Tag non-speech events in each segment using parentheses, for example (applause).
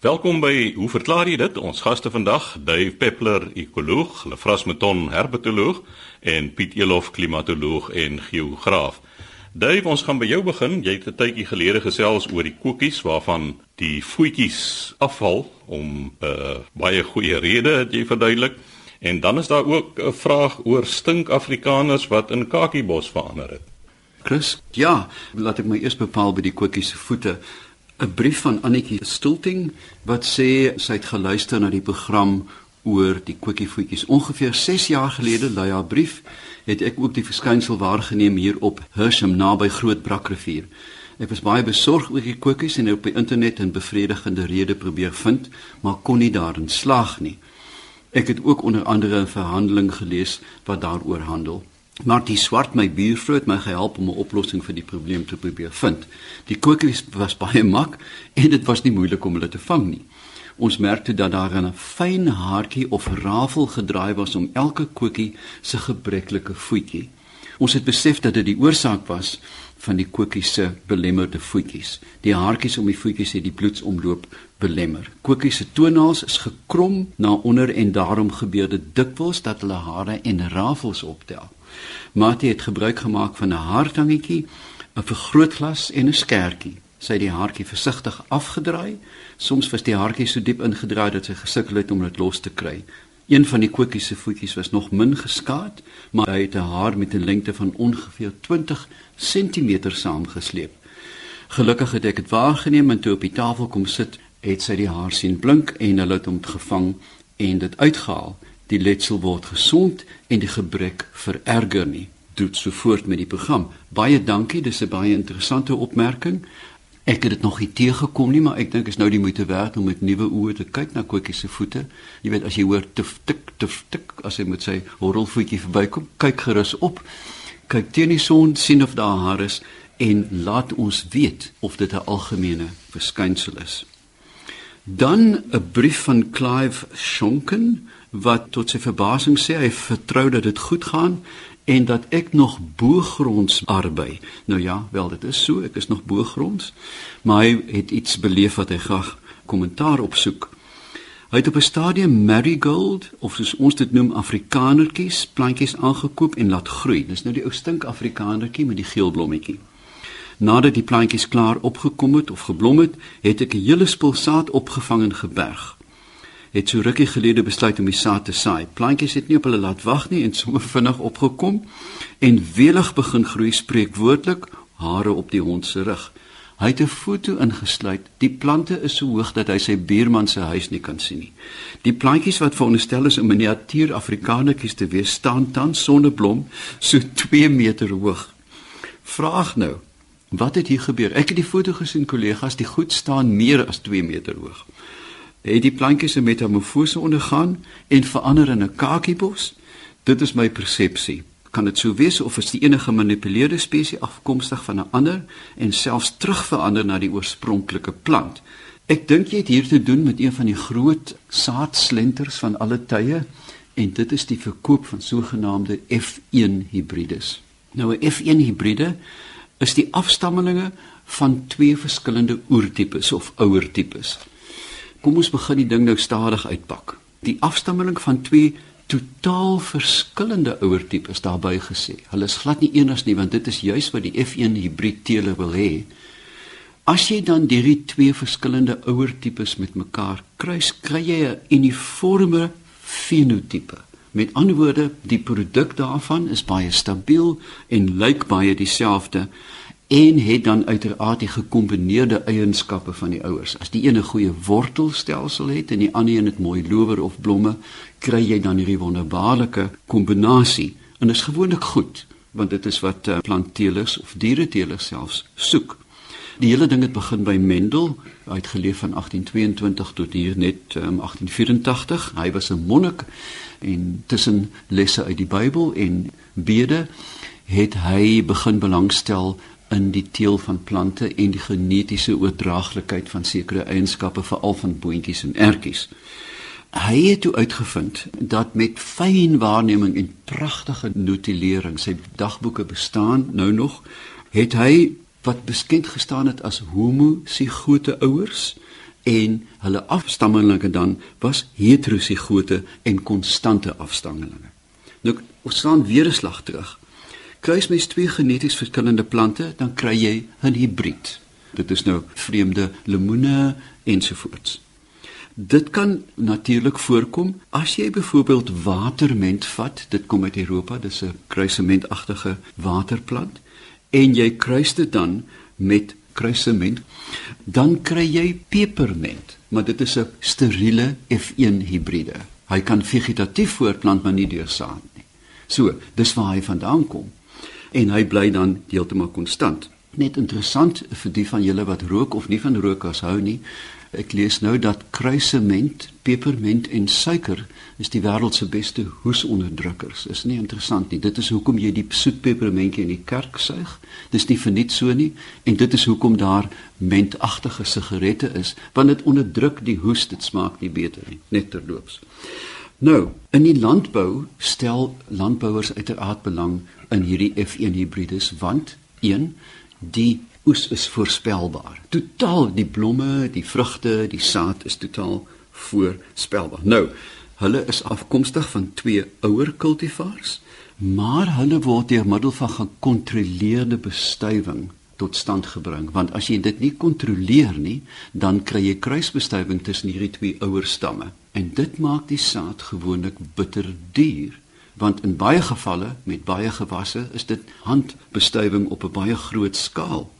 Welkom by Hoe verklaar jy dit? Ons gaste vandag, Dave Peppler, ekoloog, Lefras Meton, herpetoloog en Piet Elof, klimatoloog en geograaf. Dave, ons gaan by jou begin. Jy het 'n tydjie gelede gesels oor die koekies waarvan die voetjies afval om 'n uh, eh, baie goeie rede het jy verduidelik. En dan is daar ook 'n vraag oor stink Afrikaners wat in kakiebos verander het. Chris, ja, laat ek my eers bepaal by die koekies se voete. 'n brief van Annetjie Stulting wat sê sy het geluister na die program oor die kookievoetjies. Ongeveer 6 jaar gelede, lui haar brief, het ek ook die verskynsel waargeneem hier op Hersham naby Groot Brakrivier. Ek was baie besorg oor die koekies en op die internet 'n bevredigende rede probeer vind, maar kon nie daarin slaag nie. Ek het ook onder andere 'n verhandeling gelees wat daaroor handel. Maar die swart my buurvrou het my gehelp om 'n oplossing vir die probleem te probeer vind. Die koekies was (laughs) baie mak en dit was nie moeilik om hulle te vang nie. Ons merkte dat daar 'n fyn haartjie of rafel gedraai was om elke koekie se gebreklike voetjie. Ons het besef dat dit die oorsaak was van die koekies se belemmerde voetjies. Die haartjies om die voetjies het die bloedsomloop belemmer. Koekies se toenails is gekrom na onder en daarom gebeur dit dikwels dat hulle hare en rafels optel. Mati het gebruik gemaak van 'n haartangetjie, 'n vergrootglas en 'n skertjie. Sy het die haartjie versigtig afgedraai. Soms was die haartjie so diep ingedraai dat sy gesukkel het om dit los te kry. Een van die koekies se voetjies was nog min geskaad, maar hy het 'n haar met 'n lengte van ongeveer 20 cm saamgesleep. Gelukkig het ek dit waargeneem en toe op die tafel kom sit, het sy die haar sien blink en hulle het hom gevang en dit uitgehaal die letsel word gesond en die gebrek vererger nie. Doet so voort met die program. Baie dankie, dis 'n baie interessante opmerking. Ek het dit nog nie teëgekom nie, maar ek dink is nou die moeite werd om met nuwe oë te kyk na Kotjie se voete. Jy weet as jy hoor tif tik tif tik as hy met sy horrelvoetjie verbykom, kyk gerus op. Kyk teen die son, sien of daar haar is en laat ons weet of dit 'n algemene verskynsel is. Dan 'n brief van Clive Shonken wat tot sy verbasing sê hy vertrou dat dit goed gaan en dat ek nog boogronds arbei. Nou ja, wel dit is so, ek is nog boogronds, maar hy het iets beleef wat hy graag kommentaar opsoek. Hy het op 'n stadium marigold of soos ons dit noem afrikanertjies, plantjies aangekoop en laat groei. Dis nou die ou stink afrikanertjie met die geel blommetjie. Nadat die plantjies klaar opgekom het of geblom het, het ek 'n hele spul saad opgevang en geberg het so rukkie gelede besluit om die saad te saai. Plantjies het nie op hulle laat wag nie en sommer (laughs) vinnig opgekom en welig begin groei spreekwoordelik hare op die hond se rug. Hy het 'n foto ingesluit. Die plante is so hoog dat hy sy buurman se huis nie kan sien nie. Die plantjies wat veronderstel is om miniatuur Afrikanetjies te wees, staan tans sonder blom, so (laughs) 2 meter hoog. Vraag nou, wat het hier gebeur? Ek het die foto gesien, kollegas, die goed staan meer as 2 meter hoog het die plantjies 'n metamorfose ondergaan en verander in 'n kakiebos. Dit is my persepsie. Kan dit sou wees of is die enige gemanipuleerde spesies afkomstig van 'n ander en selfs terugverander na die oorspronklike plant? Ek dink jy het hier te doen met een van die groot saadslenters van alle tye en dit is die verkoop van sogenaamde F1 hibrides. Nou 'n F1 hibride is die afstammelinge van twee verskillende oertipes of ouer tipes. Kom ons begin die ding nou stadig uitpak. Die afstammeling van twee totaal verskillende ouer tipes daarbey gesê. Hulle is glad nie eenigs nie want dit is juis wat die F1 hibrid teeler wil hê. As jy dan hierdie twee verskillende ouer tipes met mekaar kruis, kry jy 'n uniforme fenotipe. Met ander woorde, die produk daarvan is baie stabiel en lyk baie dieselfde en het dan uiteraard die gekombineerde eienskappe van die ouers. As die een 'n goeie wortelstelsel het en die ander een het mooi lower of blomme, kry jy dan hierdie wonderbaarlike kombinasie. En is gewoonlik goed, want dit is wat uh, plantteelers of diereteelers selfs soek. Die hele ding het begin by Mendel, hy het geleef van 1822 tot hier net um, 1884. Hy was 'n monnik en tussen lesse uit die Bybel en bede het hy begin belangstel in die teel van plante en die genetiese oordraaglikheid van sekere eienskappe veral van boontjies en ertjies. Hy het toe uitgevind dat met fyn waarneming en pragtige notulering, sy dagboeke bestaan nou nog, het hy wat beskend gestaan het as homo sigote ouers en hulle afstammelinge dan was heterosigote en konstante afstammelinge. Nou ons staan weer 'n slag terug. Kruis mens twee geneties verskillende plante, dan kry jy 'n hibrid. Dit is nou vreemde lemoene ensovoorts. Dit kan natuurlik voorkom as jy byvoorbeeld waterment vat, dit kom uit Europa, dis 'n kruisementagtige waterplant en jy kruis dit dan met kruisement, dan kry jy peperment, maar dit is 'n steriele F1 hibride. Hy kan vegetatief voortplant maar nie deur saad nie. So, dis waar hy vandaan kom. En hy bly dan heeltemal konstant. Net interessant vir die van julle wat rook of nie van rook as hou nie, Ek lees nou dat kruisement, pepermint en suiker is die wêreld se beste hoesonderdrukkers. Is nie interessant nie. Dit is hoekom jy die soet pepermentjie in die kerk suig. Dis nie vir niks so nie en dit is hoekom daar mentagtige sigarette is, want dit onderdruk die hoes, dit smaak nie beter nie, net terloops. Nou, in die landbou stel landbouers uiteraard belang in hierdie F1 hibrides want 1 die oes is voorspelbaar. Totaal die blomme, die vrugte, die saad is totaal voorspelbaar. Nou, hulle is afkomstig van twee ouer kultivars, maar hulle word deur middel van gekontroleerde bestuiving tot stand gebring. Want as jy dit nie kontroleer nie dan kry jy kruisbestuiving tussen hierdie twee ouer stamme. En dit maak die saad gewoonlik bitter duur. Want in baie gevalle met baie gewasse is dit handbestuiving op 'n baie groot skaal.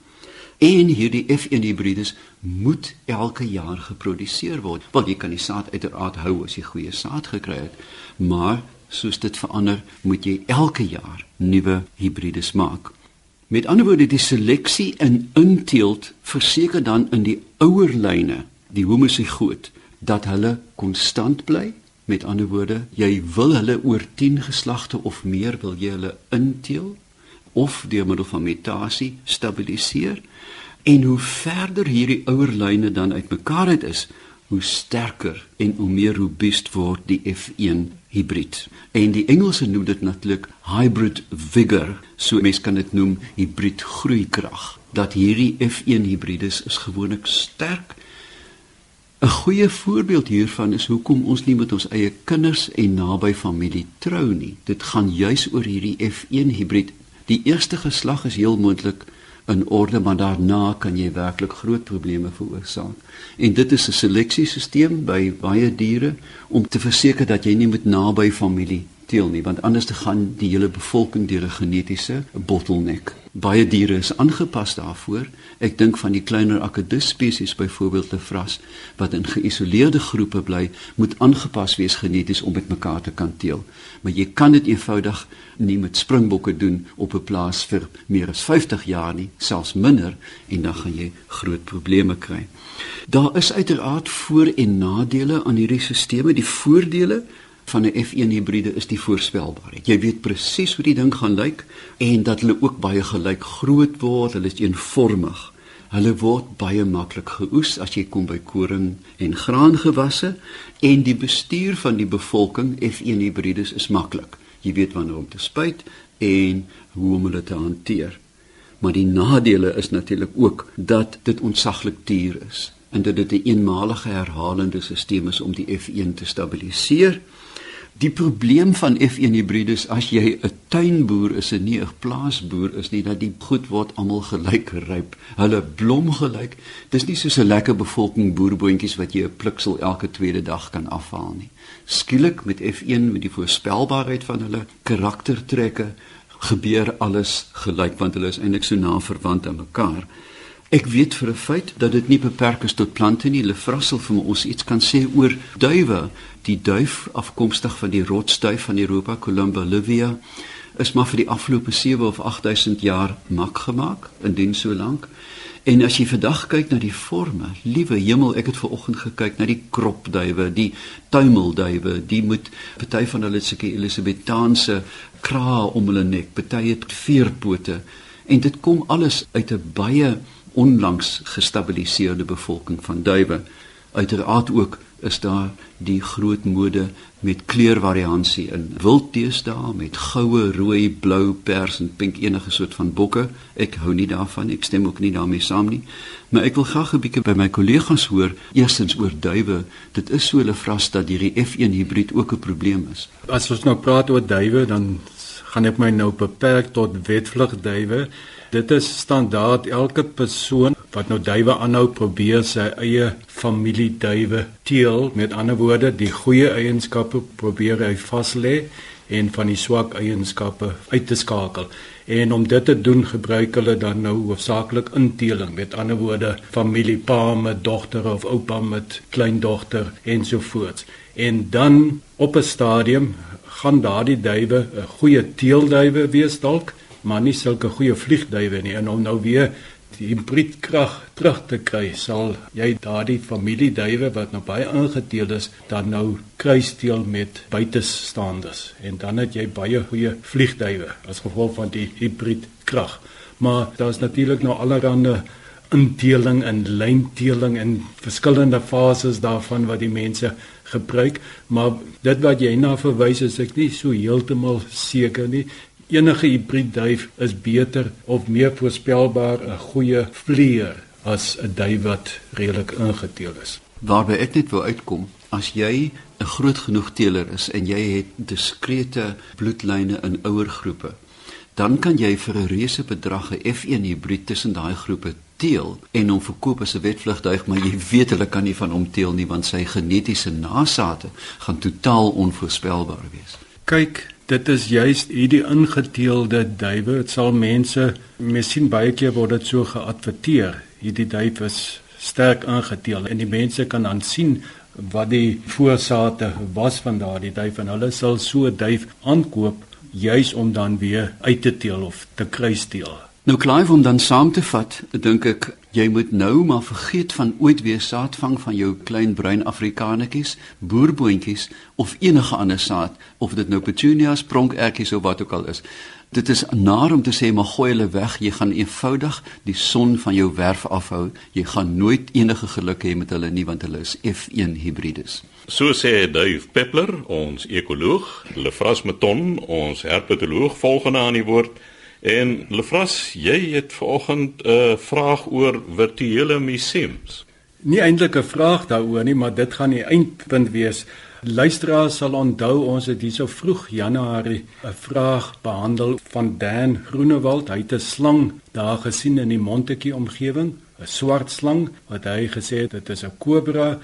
En hierdie F1 hibrides moet elke jaar geproduseer word. Want jy kan die saad uiteraard hou as jy goeie saad gekry het, maar soos dit verander, moet jy elke jaar nuwe hibrides maak. Met ander woorde, die seleksie in inteelt verseker dan in die ouer lyne, die homosigoot, dat hulle konstant bly. Met ander woorde, jy wil hulle oor 10 geslagte of meer wil jy hulle inteel of deur middel van mutasie stabiliseer. En hoe verder hierdie ouer lyne dan uitmekaar uit is, hoe sterker en hoe meer robuust word die F1 hibrid. En die Engelse noem dit natuurlik hybrid vigor, so mens kan dit noem hibrid groeikrag. Dat hierdie F1 hibrides is gewoonlik sterk. 'n Goeie voorbeeld hiervan is hoekom ons nie met ons eie kinders en naby familie trou nie. Dit gaan juis oor hierdie F1 hibrid. Die eerste geslag is heel moontlik in orde maar daarna kan jy werklik groot probleme veroorsaak. En dit is 'n seleksiesisteem by baie diere om te verseker dat jy nie met naby familie teel nie want anders te gaan die hele bevolking deur 'n genetiese bottleneck. Baie diere is aangepas daarvoor. Ek dink van die kleiner akedus spesies byvoorbeeld lefras wat in geïsoleerde groepe bly, moet aangepas wees geneties om met mekaar te kan teel. Maar jy kan dit eenvoudig nie met springbokke doen op 'n plaas vir meer as 50 jaar nie, selfs minder en dan gaan jy groot probleme kry. Daar is uiteraard voor- en nadele aan hierdie stelsels. Die voordele van 'n F1 hibride is die voorspelbaarheid. Jy weet presies hoe die ding gaan lyk en dat hulle ook baie gelyk groot word, hulle is eenvormig. Hulle word baie maklik geoes as jy kom by koring en graangewasse en die bestuur van die bevolking F1 hibrides is maklik. Jy weet wanneer om te spuit en hoe om hulle te hanteer. Maar die nadele is natuurlik ook dat dit ontsaglik duur is en dat dit 'n eenmalige herhalende stelsel is om die F1 te stabiliseer. Die probleem van F1 hibrides as jy 'n tuinboer is en nie 'n plaasboer is nie dat die goed word almal gelyk ryp. Hulle blom gelyk. Dis nie soos 'n lekker bevolking boerboontjies wat jy 'n pliksel elke tweede dag kan afhaal nie. Skielik met F1 met die voorspelbaarheid van hulle karaktertrekke gebeur alles gelyk want hulle is eintlik so na verwant aan mekaar. Ek weet vir 'n feit dat dit nie beperk is tot plante nie. Hulle vrassel vir ons iets kan sê oor duwe. Die duif afkomstig van die rotsduif van Europa, Columba livia, is maar vir die afgelope 7 of 8000 jaar mak gemaak, indien so lank. En as jy vandag kyk na die forme, liewe hemel, ek het ver oggend gekyk na die kropduwe, die tuimelduwe, die moet party van hulle sulke elisabethaanse krae om hulle nek, party het veerpote en dit kom alles uit 'n baie onlangs gestabiliseerde bevolking van duwe. Uiteraard ook is daar die groot mode met kleurvariasie in wildteesdae met goue, rooi, blou, pers en pink enige soort van bokke. Ek hou nie daarvan, ek stem ook nie daarmee saam nie. Maar ek wil graag 'n bietjie by my kollegas hoor eerstens oor duwe. Dit is so hulle vras dat hierdie F1 hibrid ook 'n probleem is. As ons nou praat oor duwe, dan gaan ek my nou beperk tot wetvlugduwe. Dit is standaard elke persoon wat nou duwe aanhou probeer sy eie familie duwe teel. Met ander woorde die goeie eienskappe probeer hy vas lê en van die swak eienskappe uit te skakel. En om dit te doen gebruik hulle dan nou hoofsaaklik inteling. Met ander woorde familie pa met dogter of oupa met kleindogter ensovoorts en dan op 'n stadium gaan daardie duwe 'n goeie teelduwe wees dalk maar nie sulke goeie vliegduwe nie. En om nou weer die hibridkrag terug te kry, sal jy daardie familieduwe wat nou baie ingeteel is, dan nou kruisteel met buitestanders. En dan het jy baie goeie vliegduwe as gevolg van die hibridkrag. Maar daar's natuurlik nou allerlei inteling en lynteling en verskillende fases daarvan wat die mense gebruik, maar dit wat jy na verwys is ek nie so heeltemal seker nie enige hibridduif is beter of meer voorspelbaar 'n goeie vlieër as 'n duif wat redelik ingeteel is. Waarby ek net wou uitkom, as jy 'n groot genoeg teeler is en jy het diskrete bloedlyne in ouer groepe, dan kan jy vir 'n reuse bedrag 'n F1 hibrid tussen daai groepe teel en hom verkoop as 'n wetvlugduif, maar jy weet hulle kan nie van hom teel nie want sy genetiese nasate gaan totaal onvoorspelbaar wees. Kyk, dit is juist hierdie ingeteelde duwe. Dit sal mense miskien baie keer word dit so geadverteer. Hierdie duif is sterk ingeteel en die mense kan dan sien wat die voorsate was van daardie duif en hulle sal so 'n duif aankoop juis om dan weer uit te teel of te kruisteel. Nou Clive om dan saam te vat, dink ek jy moet nou maar vergeet van ooit weer saadvang van jou klein bruin afrikanetjies, boerboontjies of enige ander saad of dit nou petunias, pronkertjies of wat ook al is. Dit is naar om te sê maar gooi hulle weg. Jy gaan eenvoudig die son van jou werf afhou. Jy gaan nooit enige geluk hê met hulle nie want hulle is F1 hibrides. So sê Dave Peppler, ons ekoloog, Lefras Meton, ons herpetoloog volgende aan die woord. En Lefras, jy het vanoggend 'n uh, vraag oor virtuele museums. Nie eintlik 'n vraag daaroor nie, maar dit gaan die eindpunt wees. Luisteraars sal onthou ons het hierso vroeg Januarie 'n vraag behandel van Dan Groenewald. Hy het 'n slang daar gesien in die Montetjie omgewing, 'n swart slang wat hy gesê het dit is 'n kobra.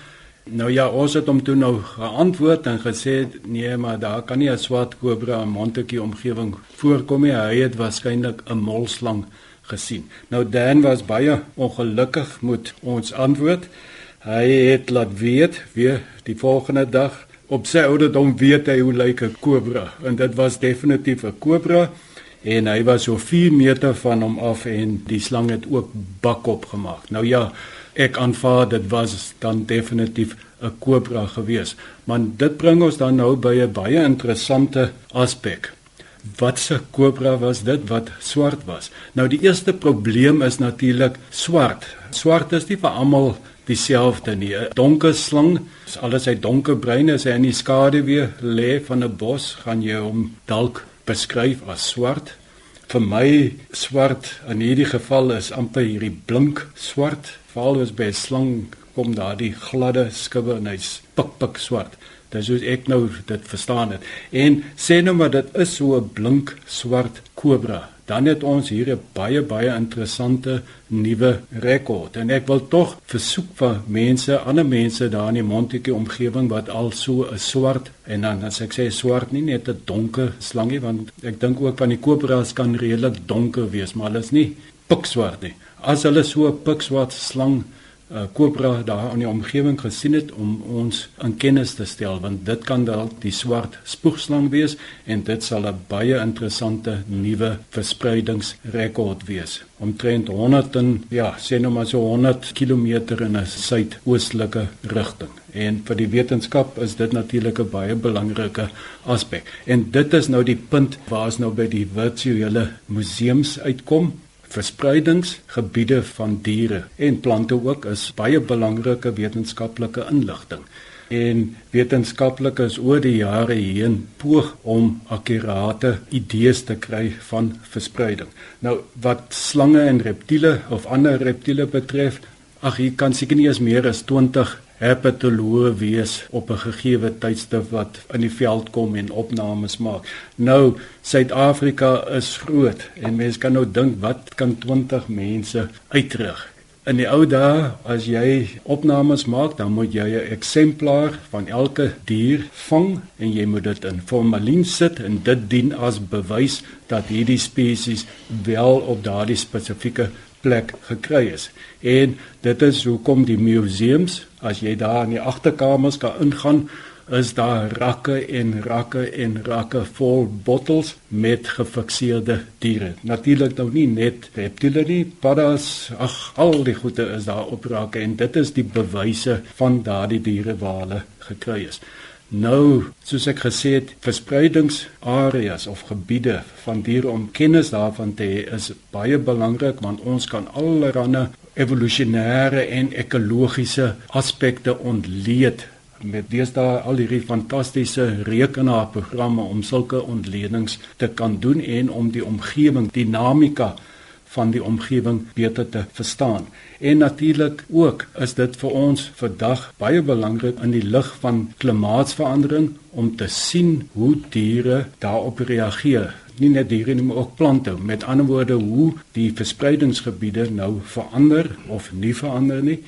Nou ja, ons het hom toe nou geantwoord en gesê nee, maar daar kan nie 'n swart kobra in Montetjie omgewing voorkom nie. Hy het waarskynlik 'n molslang gesien. Nou Dan was baie ongelukkig met ons antwoord. Hy het laat weet weer die volgende dag op sy ouderdom weet hy hoe lyk 'n kobra en dit was definitief 'n kobra en hy was so 4 meter van hom af en die slang het ook bak opgemaak. Nou ja, ek aanvaar dit was dan definitief 'n kobra gewees. Maar dit bring ons dan nou by 'n baie interessante aspek. Wat 'n kobra was dit wat swart was? Nou die eerste probleem is natuurlik swart. Swart is nie vir almal dieselfde nie. 'n Donker slang, alles hy donkerbruin is, hy in die skaduwee lê van 'n bos, gaan jy hom dalk beskryf as swart. Vir my swart in hierdie geval is amper hierdie blink swart veral as by 'n slang kom daar die gladde skubbe en hy's pik pik swart. Dis hoe ek nou dit verstaan het. En sê nou maar dit is so 'n blink swart kobra. Dan het ons hier 'n baie baie interessante nuwe rekord. En ek wil tog versoek vir mense, ander mense daar in die Montetjie omgewing wat al so 'n swart en dan as ek sê swart nie net 'n donker slangie want ek dink ook van die kobras kan redelik donker wees, maar hulle is nie pikswart nie as hulle so 'n pikswart slang uh, kobra daar in die omgewing gesien het om ons in kennis te stel want dit kan dalk die swart spoegslang wees en dit sal 'n baie interessante nuwe verspreidingsrekord wees. Omtrent 100 en ja sê nou maar so 100 km in 'n suidoostelike rigting. En vir die wetenskap is dit natuurlik 'n baie belangrike aspek. En dit is nou die punt waar ons nou by die virtuele museums uitkom verspreidingsgebiede van diere en plante ook is baie belangrike wetenskaplike inligting. En wetenskaplikes oor die jare heen poog om akkurate idees te kry van verspreiding. Nou wat slange en reptiele of ander reptiele betref, ag hier kan seker nie eens meer as 20 herpetoloë wees op 'n gegeewe tydstip wat in die veld kom en opnames maak. Nou Suid-Afrika is groot en mense kan nou dink wat kan 20 mense uitrig. In die ou dae as jy opnames maak, dan moet jy 'n eksemplaar van elke dier vang en jy moet dit in formalien sit en dit dien as bewys dat hierdie spesies wel op daardie spesifieke plek gekry is. En dit is hoekom die museums, as jy daar in die agterkamers kan ingaan, is daar rakke en rakke en rakke vol bottels met gefikseerde diere. Natuurlik nou nie net reptiele nie, paddas, ag al die goede is daar op rakke en dit is die bewyse van daardie diere waar hulle gekry is. Nou, soos ek gesê het, verspreidingsareas of gebiede van diere om kennis daarvan te hê is baie belangrik want ons kan allerlei evolusionêre en ekologiese aspekte ontleed met deesdae al hierdie fantastiese rekenaarprogramme om sulke ontledings te kan doen en om die omgewing dinamika van die omgewing beter te verstaan. En natuurlik ook is dit vir ons vandag baie belangrik in die lig van klimaatsverandering om te sien hoe diere daarop reageer. Nie net diere nie, maar ook plante. Met ander woorde, hoe die verspreidingsgebiede nou verander of nie verander nie.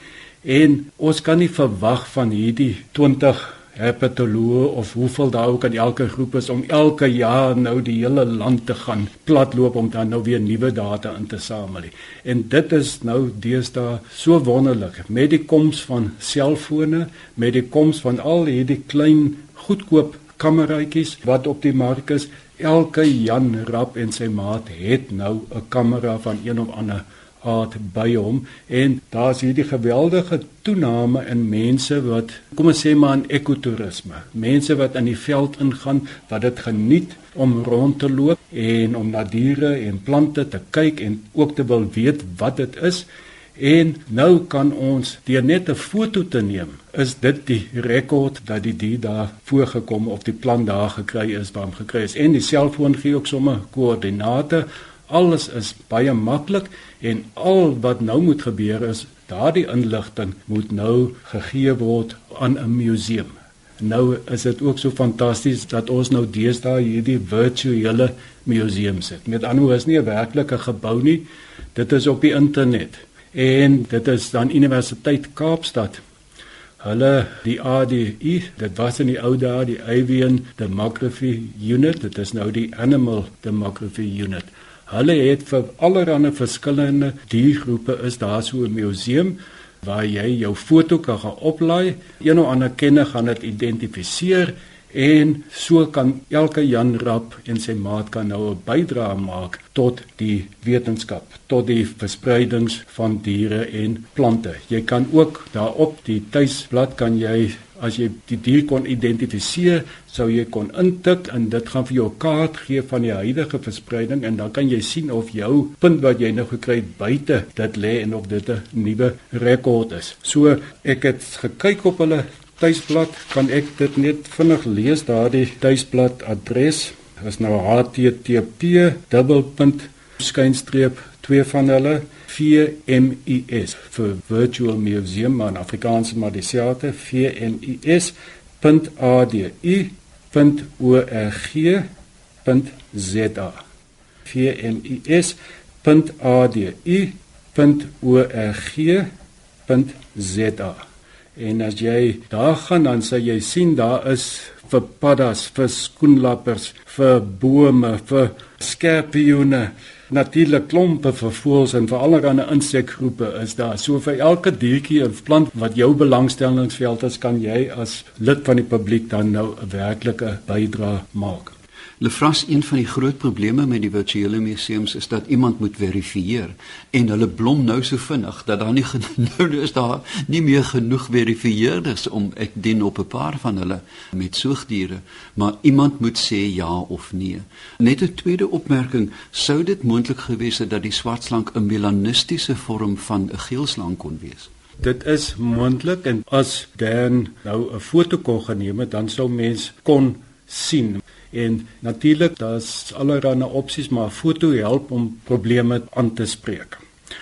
En ons kan nie verwag van hierdie 20 herpetoloë of hoeveel daar ook in elke groep is om elke jaar nou die hele land te gaan platloop om dan nou weer nuwe data in te samel. En dit is nou deesdae so wonderlik met die koms van selfone, met die koms van al hierdie klein goedkoop kameraatjies wat op die mark is. Elke Jan Rap en sy maat het nou 'n kamera van een of ander aard by hom en daar's hierdie geweldige toename in mense wat kom ons sê maar in ekotourisme. Mense wat in die veld ingaan wat dit geniet om rond te loop en om na diere en plante te kyk en ook te wil weet wat dit is. En nou kan ons deur net 'n foto te neem, is dit die rekord dat die dier daar voorgekom of die plant daar gekry is, waar hom gekry is. En die selfoon gee ook sommer koördinate Alles is baie maklik en al wat nou moet gebeur is daardie inligting moet nou gegee word aan 'n museum. Nou is dit ook so fantasties dat ons nou deesdae hierdie virtuele museums het. Met ander woorde is nie 'n werklike gebou nie. Dit is op die internet. En dit is dan Universiteit Kaapstad. Hulle die ADU, dit was in die ou dae die Avian Demography Unit, dit is nou die Animal Demography Unit. Hulle het vir allerlei verskillende diergroepe is daar so 'n museum waar jy jou foto kan gaan oplaai. Een of ander kenner gaan dit identifiseer en so kan elke Jan Rap en sy maat kan nou 'n bydrae maak tot die wetenskap, tot die verspreidings van diere en plante. Jy kan ook daarop die tuisblad kan jy as jy die dier kon identifiseer, sou jy kon intik en dit gaan vir jou 'n kaart gee van die huidige verspreiding en dan kan jy sien of jou punt wat jy nou gekry het buite dit lê en of dit 'n nuwe rekord is. So ek het gekyk op hulle tuisblad, kan ek dit net vinnig lees daardie tuisblad adres is nou http dubbelpunt skynstreep twee van hulle VMIS vir Virtual Museum in Afrikaans maar dieselfde VMIS.adi.org.za VMIS.adi.org.za En as jy daar gaan dan sal jy sien daar is vir paddas, vir skoenlappers, vir bome, vir skorpioene natuurlik klompe vir voëls en vir allerlei insekgroepe is daar. So vir elke diertjie of plant wat jou belangstellingsveld is, kan jy as lid van die publiek dan nou 'n werklike bydrae maak. Lefras een van die groot probleme met die virtuele museums is dat iemand moet verifieer en hulle blom nou so vinnig dat daar nie (laughs) nou is daar nie meer genoeg verifieerders om ek dien op 'n paar van hulle met soogdiere, maar iemand moet sê ja of nee. Net 'n tweede opmerking, sou dit moontlik gewees het dat die swartslank 'n melanistiese vorm van 'n geelslank kon wees? Dit is moontlik en as dan nou 'n foto kon geneem het, dan sou mens kon sien En natuurlik, daar's allerlei opsies, maar foto help om probleme aan te spreek.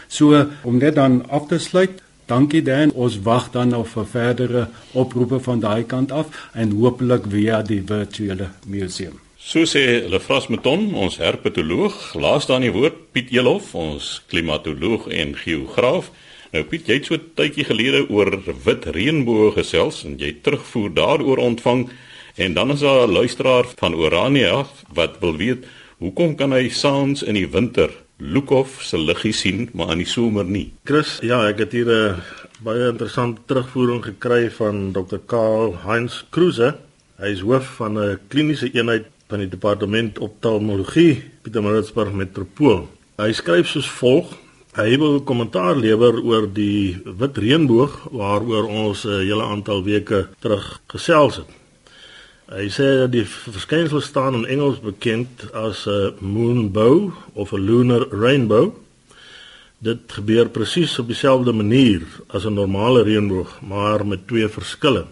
So om net dan af te sluit, dankie Dan. Ons wag dan op vir verdere oproepe van daai kant af en hopelik via die virtuele museum. So sê Lefras Meton, ons herpetoloog, laas dan die woord Piet Elof, ons klimatoloog en geograaf. Nou Piet, jy het so tydjie gelede oor wit reënboë gesels en jy terugvoer daaroor ontvang. En dan is daar 'n luisteraar van Orania wat wil weet hoekom kan hy saans in die winter Lukhof se liggie sien maar in die somer nie. Chris, ja, ek het hier 'n baie interessante terugvoering gekry van Dr. Karl Heinz Kruse. Hy is hoof van 'n kliniese eenheid van die departement optalmologie Pietermaritzburg Metropool. Hy skryf soos volg: Hy wil kommentaar lewer oor die wit reënboog waaroor ons 'n hele aantal weke terug gesels het. Hy sê dat die verskynsel staan in Engels bekend as 'n moonbow of 'n lunar rainbow. Dit gebeur presies op dieselfde manier as 'n normale reënboog, maar met twee verskille.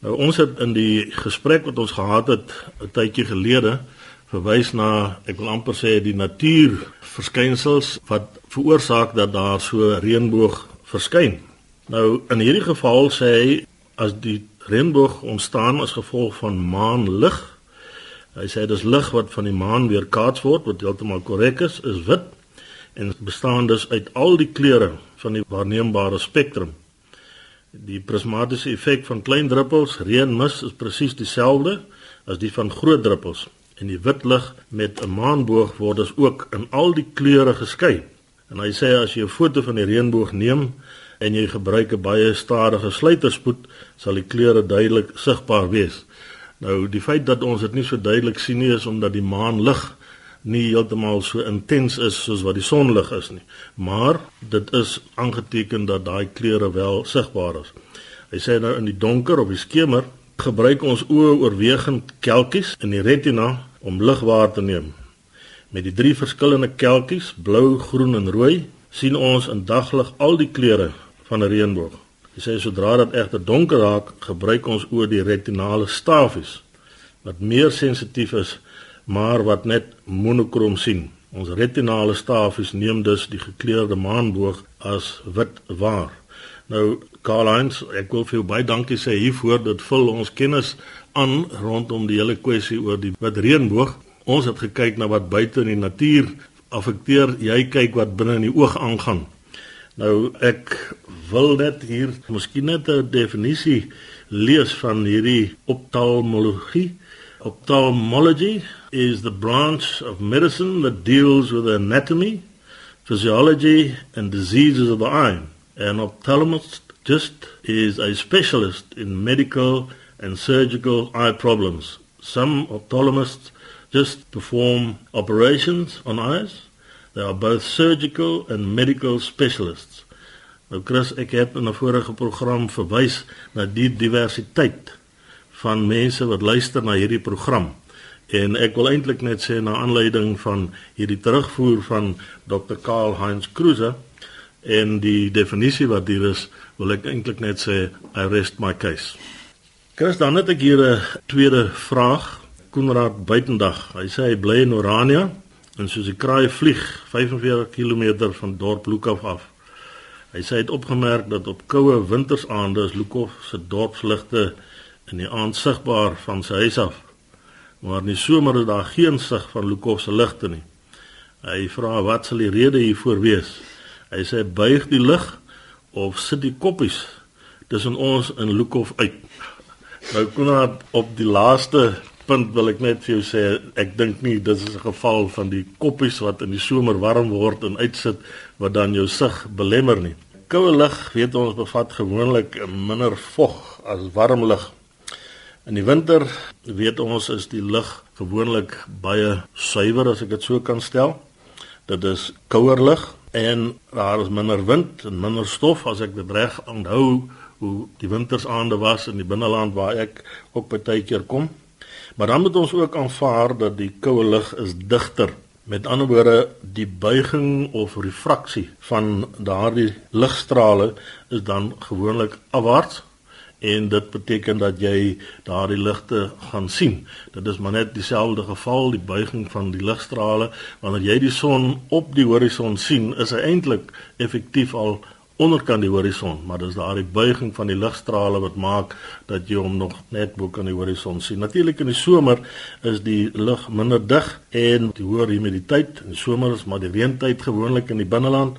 Nou ons het in die gesprek wat ons gehad het 'n tydjie gelede verwys na ek wil amper sê die natuur verskynsels wat veroorsaak dat daar so reënboog verskyn. Nou in hierdie geval sê hy as die reënboog ontstaan as gevolg van maanlig. Hy sê dis lig wat van die maan weerkaats word wat heeltemal korrek is, is wit en bestaan dus uit al die kleure van die waarneembare spektrum. Die prismatiese effek van klein druppels reën mis is presies dieselfde as die van groot druppels en die wit lig met 'n maanboog word dus ook in al die kleure geskei. En hy sê as jy 'n foto van die reënboog neem, en jy gebruik 'n baie stadige sluiterspoed, sal die kleure duidelik sigbaar wees. Nou die feit dat ons dit nie so duidelik sien nie is omdat die maanlig nie heeltemal so intens is soos wat die sonlig is nie. Maar dit is aangeteken dat daai kleure wel sigbaar is. Hy sê nou in die donker of die skemer gebruik ons oë oorwegend kelkies in die retina om lig waar te neem. Met die drie verskillende kelkies, blou, groen en rooi, sien ons in daglig al die kleure van 'n reënboog. Hy sê sodra dit egter donker raak, gebruik ons oor die retinale stafies wat meer sensitief is, maar wat net monokroom sien. Ons retinale stafies neem dus die gekleurde maanboog as wit waar. Nou Karl-Heinz, ek wil vir jou baie dankie sê hiervoor dat vul ons kennis aan rondom die hele kwessie oor die wit reënboog. Ons het gekyk na wat buite in die natuur affekteer, jy kyk wat binne in die oog aangaan. Nou ek wil net hier miskien net 'n definisie lees van hierdie ophthalmologie. Ophthalmology is the branch of medicine that deals with anatomy, physiology and diseases of the eye. An just is a specialist in medical and surgical eye problems. Some ophthalmologists just perform operations on eyes They are both surgical and medical specialists. Nou Chris, ek het in 'n vorige program verwys na die diversiteit van mense wat luister na hierdie program. En ek wil eintlik net sê na aanleiding van hierdie terugvoer van Dr. Karl Heinz Kruse en die definisie wat hier is, wil ek eintlik net sê I rest my case. Chris, dan het ek hier 'n tweede vraag. Koenraad Buitendag. Hy sê hy bly in Orania En soos die kraai vlieg 45 km van dorp Lukhof af. Hy sê hy het opgemerk dat op koue wintersaande is Lukhof se dorpsligte in die aand sigbaar van sy huis af. Maar in die somer is daar geen sig van Lukhof se ligte nie. Hy vra wat sal die rede hiervoor wees? Hy sê buig die lig of sit die koppies tussen ons in Lukhof uit. Nou kon op die laaste punt wil ek net vir jou sê ek dink nie dis 'n geval van die koppies wat in die somer warm word en uitsit wat dan jou sig belemmer nie. Koue lug weet ons bevat gewoonlik minder vog as warm lug. In die winter weet ons is die lug gewoonlik baie suiwer as ek dit so kan stel. Dit is kouer lug en daar is minder wind en minder stof as ek dit reg onthou hoe die wintersaande was in die binneland waar ek ook baie keer kom. Maar dan moet ons ook aanvaar dat die koue lug is digter. Met ander woorde, die buiging of refraksie van daardie ligstrale is dan gewoonlik afwaarts en dit beteken dat jy daardie ligte gaan sien. Dit is maar net dieselfde geval, die buiging van die ligstrale wanneer jy die son op die horison sien, is hy eintlik effektief al onderkant die horison, maar dis daardie buiging van die ligstrale wat maak dat jy hom nog net bo kan die horison sien. Natuurlik in die somer is die lug minder dig en die hoër humiditeit. In die somer is maar die reentyd gewoonlik in die binneland.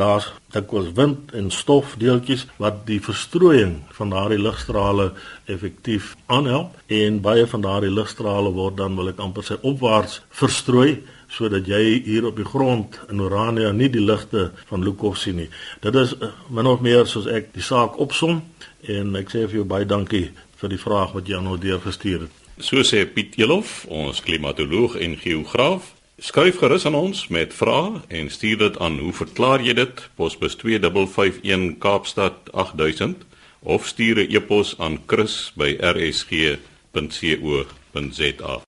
Daar's dikwels wind en stofdeeltjies wat die verstrooiing van daardie ligstrale effektief aanhelp en baie van daardie ligstrale word dan wil ek amper sê opwaarts verstrooi sodat jy hier op die grond in Orania nie die ligte van Lukov sien nie. Dit is uh, min of meer soos ek die saak opsom en ek sê vir jou baie dankie vir die vraag wat jy aan ons deurgestuur het. So sê Piet Elof, ons klimatoloog en geograaf. Skryf gerus aan ons met vrae en stuur dit aan hoe verklaar jy dit? Posbus 2551 Kaapstad 8000 of stuur 'n e-pos aan chris@rsg.co.za.